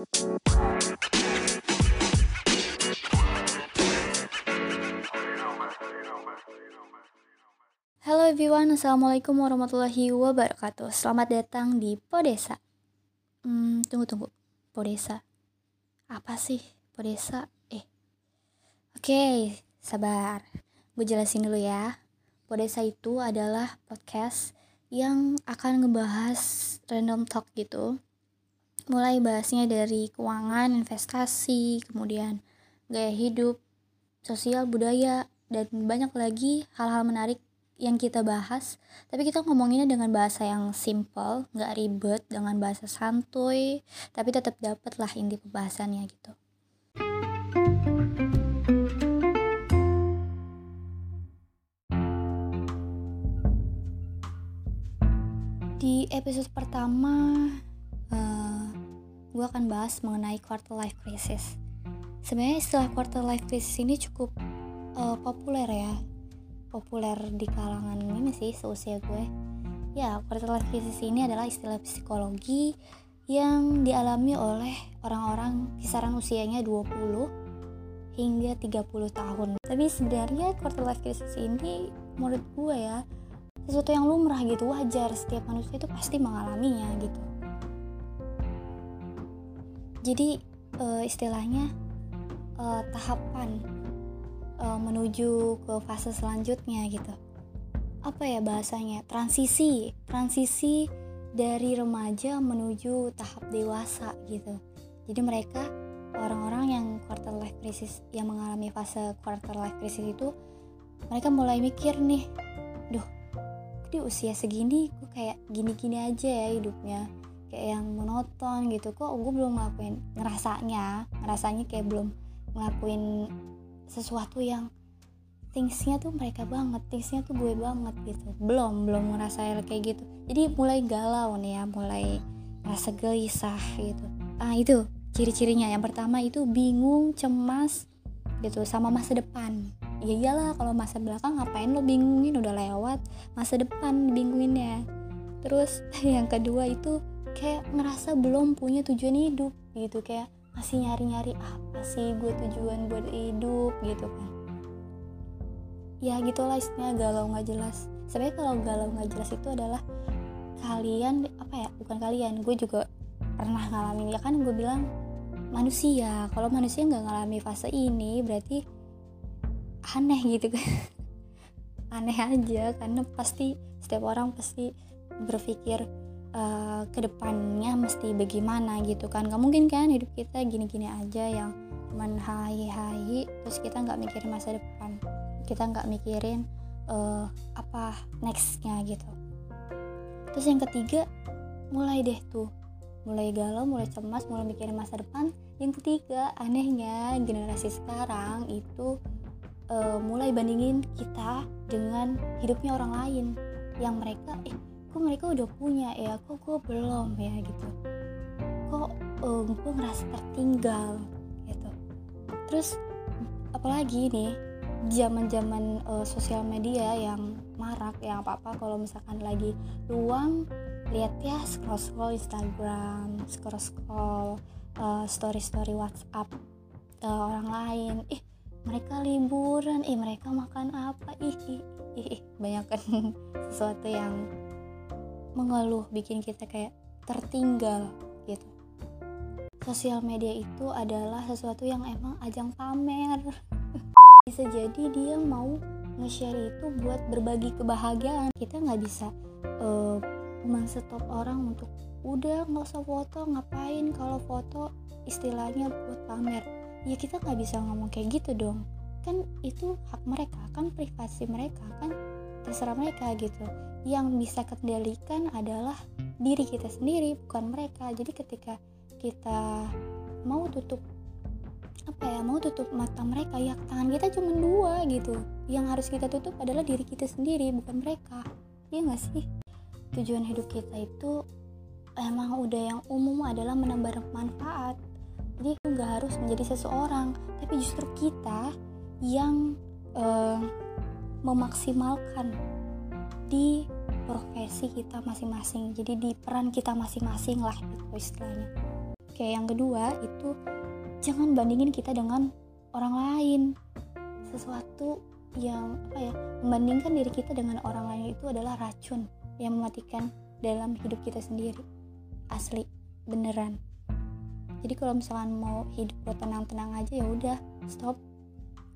Halo everyone, Assalamualaikum warahmatullahi wabarakatuh. Selamat datang di Podesa. Hmm, tunggu-tunggu Podesa. Apa sih Podesa? Eh. Oke, sabar. Gue jelasin dulu ya. Podesa itu adalah podcast yang akan ngebahas random talk gitu Mulai bahasnya dari keuangan, investasi, kemudian gaya hidup, sosial, budaya, dan banyak lagi hal-hal menarik yang kita bahas. Tapi kita ngomonginnya dengan bahasa yang simple nggak ribet dengan bahasa santuy tapi tetap dapat lah inti pembahasannya gitu. Di episode pertama uh, gue akan bahas mengenai quarter life crisis. Sebenarnya istilah quarter life crisis ini cukup uh, populer ya. Populer di kalangan ini sih seusia gue. Ya quarter life crisis ini adalah istilah psikologi yang dialami oleh orang-orang kisaran usianya 20 hingga 30 tahun. Tapi sebenarnya quarter life crisis ini menurut gue ya sesuatu yang lumrah gitu wajar. Setiap manusia itu pasti mengalaminya gitu jadi uh, istilahnya uh, tahapan uh, menuju ke fase selanjutnya gitu. Apa ya bahasanya? Transisi transisi dari remaja menuju tahap dewasa gitu. Jadi mereka orang-orang yang quarter life crisis yang mengalami fase quarter life crisis itu mereka mulai mikir nih duh di usia segini? Gue kayak gini-gini aja ya hidupnya kayak yang monoton gitu kok gue belum ngelakuin ngerasanya ngerasanya kayak belum ngelakuin sesuatu yang thingsnya tuh mereka banget thingsnya tuh gue banget gitu. Belum belum ngerasa kayak gitu. Jadi mulai galau nih ya mulai rasa gelisah gitu. Ah itu ciri-cirinya. Yang pertama itu bingung cemas gitu sama masa depan. Ya iyalah kalau masa belakang ngapain lo bingungin? Udah lewat masa depan bingunginnya terus yang kedua itu kayak ngerasa belum punya tujuan hidup gitu kayak masih nyari-nyari apa sih gue tujuan buat hidup gitu kan. Ya gitulah istilahnya galau nggak jelas. Sebenarnya kalau galau nggak jelas itu adalah kalian apa ya bukan kalian gue juga pernah ngalamin. Ya kan gue bilang manusia kalau manusia nggak ngalami fase ini berarti aneh gitu kan. Aneh aja karena pasti setiap orang pasti berpikir uh, ke depannya mesti bagaimana gitu kan. Nggak mungkin kan hidup kita gini-gini aja yang cuman hai-hai terus kita nggak mikirin masa depan. Kita nggak mikirin uh, apa nextnya gitu. Terus yang ketiga mulai deh tuh. Mulai galau mulai cemas mulai mikirin masa depan. Yang ketiga anehnya generasi sekarang itu uh, mulai bandingin kita dengan hidupnya orang lain. Yang mereka eh kok mereka udah punya ya kok gue belum ya gitu. Kok um, eh, gue ngerasa tertinggal gitu. Terus apalagi nih zaman zaman uh, sosial media yang marak yang apa apa kalau misalkan lagi luang lihat ya scroll scroll Instagram scroll scroll uh, story story WhatsApp uh, orang lain. Ih mereka liburan ih mereka makan apa? Ih ih, ih, ih. banyak kan sesuatu yang mengeluh bikin kita kayak tertinggal gitu. Sosial media itu adalah sesuatu yang emang ajang pamer. Bisa jadi dia mau nge-share itu buat berbagi kebahagiaan. Kita nggak bisa uh, stop orang untuk udah nggak usah foto ngapain? Kalau foto istilahnya buat pamer. Ya kita nggak bisa ngomong kayak gitu dong. Kan itu hak mereka kan privasi mereka kan terserah mereka gitu yang bisa kendalikan adalah diri kita sendiri bukan mereka. Jadi ketika kita mau tutup apa ya mau tutup mata mereka ya tangan kita cuma dua gitu. Yang harus kita tutup adalah diri kita sendiri bukan mereka. Ya nggak sih? Tujuan hidup kita itu emang udah yang umum adalah menambah manfaat. Jadi nggak harus menjadi seseorang tapi justru kita yang uh, memaksimalkan di profesi kita masing-masing jadi di peran kita masing-masing lah itu istilahnya. Oke yang kedua itu jangan bandingin kita dengan orang lain. Sesuatu yang apa ya membandingkan diri kita dengan orang lain itu adalah racun yang mematikan dalam hidup kita sendiri. Asli beneran. Jadi kalau misalkan mau hidup lo tenang-tenang aja ya udah stop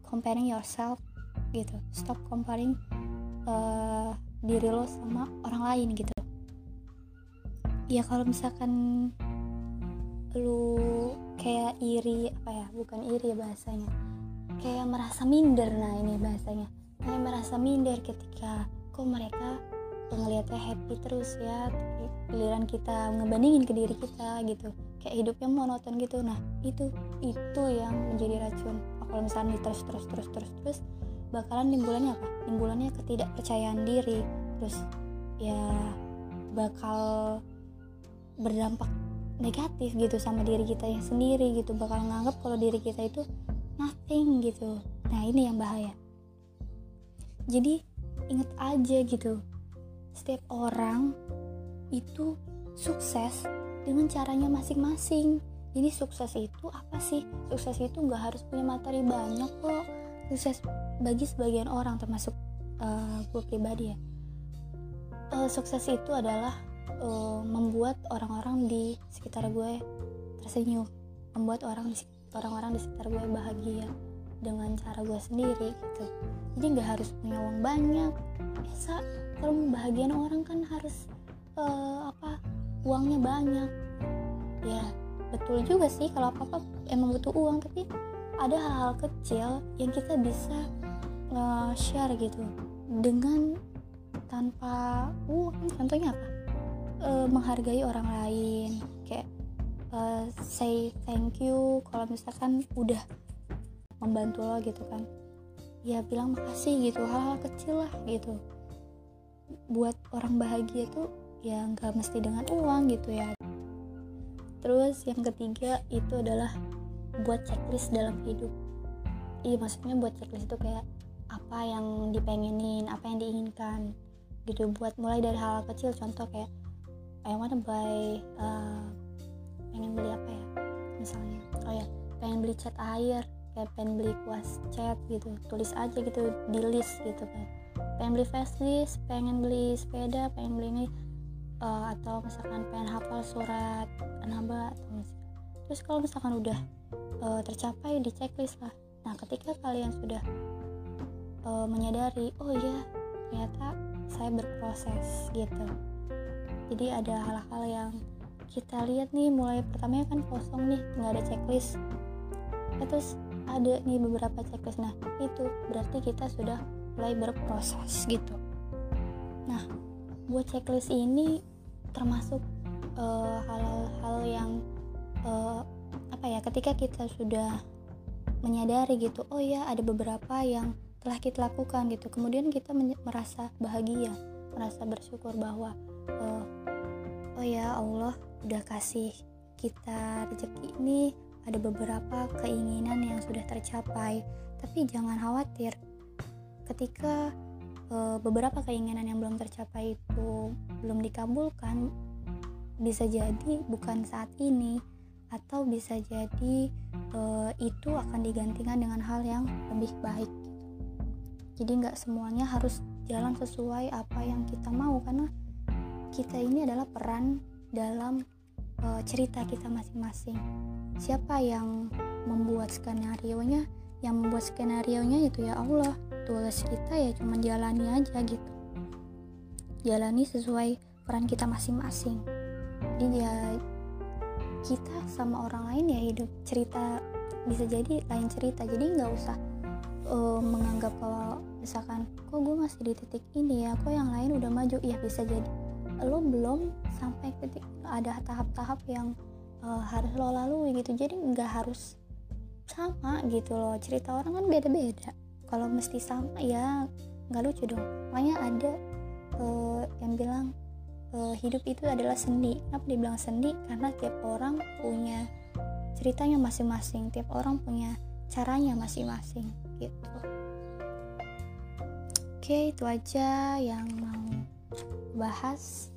comparing yourself gitu. Stop comparing uh, diri lo sama orang lain gitu. Ya kalau misalkan lu kayak iri apa ya bukan iri ya bahasanya kayak merasa minder nah ini bahasanya. Kayak merasa minder ketika kok mereka ngelihatnya happy terus ya giliran kita ngebandingin ke diri kita gitu. Kayak hidupnya monoton gitu. Nah itu itu yang menjadi racun. Kalau misalnya terus terus terus terus terus bakalan timbulannya apa? Timbulannya ketidakpercayaan diri. Terus ya bakal berdampak negatif gitu sama diri kita yang sendiri gitu. Bakal nganggap kalau diri kita itu nothing gitu. Nah ini yang bahaya. Jadi inget aja gitu. Setiap orang itu sukses dengan caranya masing-masing. Jadi sukses itu apa sih? Sukses itu nggak harus punya materi banyak kok. Sukses bagi sebagian orang termasuk uh, gue pribadi ya. Uh, sukses itu adalah uh, membuat orang-orang di sekitar gue tersenyum membuat orang orang-orang di sekitar gue bahagia dengan cara gue sendiri gitu. Jadi nggak harus punya uang banyak biasa kalau membahagiakan orang kan harus uh, apa uangnya banyak. Ya betul juga sih kalau apa apa emang butuh uang tapi ada hal-hal kecil yang kita bisa nge-share gitu. Dengan tanpa uang contohnya apa? E, menghargai orang lain. Kayak e, say thank you kalau misalkan udah membantu lo gitu kan. Ya bilang makasih gitu hal-hal kecil lah gitu. Buat orang bahagia tuh ya nggak mesti dengan uang gitu ya. Terus yang ketiga itu adalah buat checklist dalam hidup. Iya maksudnya buat checklist itu kayak apa yang dipengenin apa yang diinginkan gitu. Buat mulai dari hal, -hal kecil contoh kayak I wanna buy uh, pengen beli apa ya misalnya. Oh ya pengen beli cat air kayak pengen beli kuas cat gitu. Tulis aja gitu di list gitu kan. Pengen beli facelift pengen beli sepeda pengen beli ini uh, atau misalkan pengen hafal surat nambah atau misalkan terus kalau misalkan udah uh, tercapai di checklist lah. Nah ketika kalian sudah uh, menyadari oh iya ternyata saya berproses gitu. Jadi ada hal-hal yang kita lihat nih mulai pertamanya kan kosong nih nggak ada checklist. Ya, terus ada nih beberapa checklist. Nah itu berarti kita sudah mulai berproses gitu. Nah buat checklist ini termasuk eh, hal-hal uh, yang uh, apa ya ketika kita sudah menyadari gitu oh ya ada beberapa yang telah kita lakukan gitu. Kemudian kita merasa bahagia merasa bersyukur bahwa uh, oh ya Allah udah kasih kita rezeki ini ada beberapa keinginan yang sudah tercapai. Tapi jangan khawatir ketika e, beberapa keinginan yang belum tercapai itu belum dikabulkan bisa jadi bukan saat ini atau bisa jadi e, itu akan digantikan dengan hal yang lebih baik jadi nggak semuanya harus jalan sesuai apa yang kita mau karena kita ini adalah peran dalam e, cerita kita masing-masing. Siapa yang membuat skenario nya yang membuat skenario nya itu ya Allah tugas kita ya cuma jalani aja gitu. Jalani sesuai peran kita masing-masing. Jadi ya kita sama orang lain ya hidup cerita bisa jadi lain cerita. Jadi nggak usah uh, menganggap kalau misalkan kok gue masih di titik ini ya? Kok yang lain udah maju? Ya bisa jadi. Lo belum sampai titik ada tahap-tahap yang uh, harus lo lalui gitu. Jadi nggak harus sama gitu loh. Cerita orang kan beda-beda. Kalau mesti sama ya nggak lucu dong. Makanya ada uh, yang bilang uh, hidup itu adalah seni. Kenapa dibilang seni? Karena tiap orang punya ceritanya masing-masing. Tiap orang punya caranya masing-masing gitu oke itu aja yang mau bahas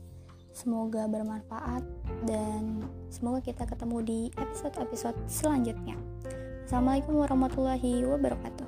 semoga bermanfaat dan semoga kita ketemu di episode-episode selanjutnya. Assalamualaikum warahmatullahi wabarakatuh.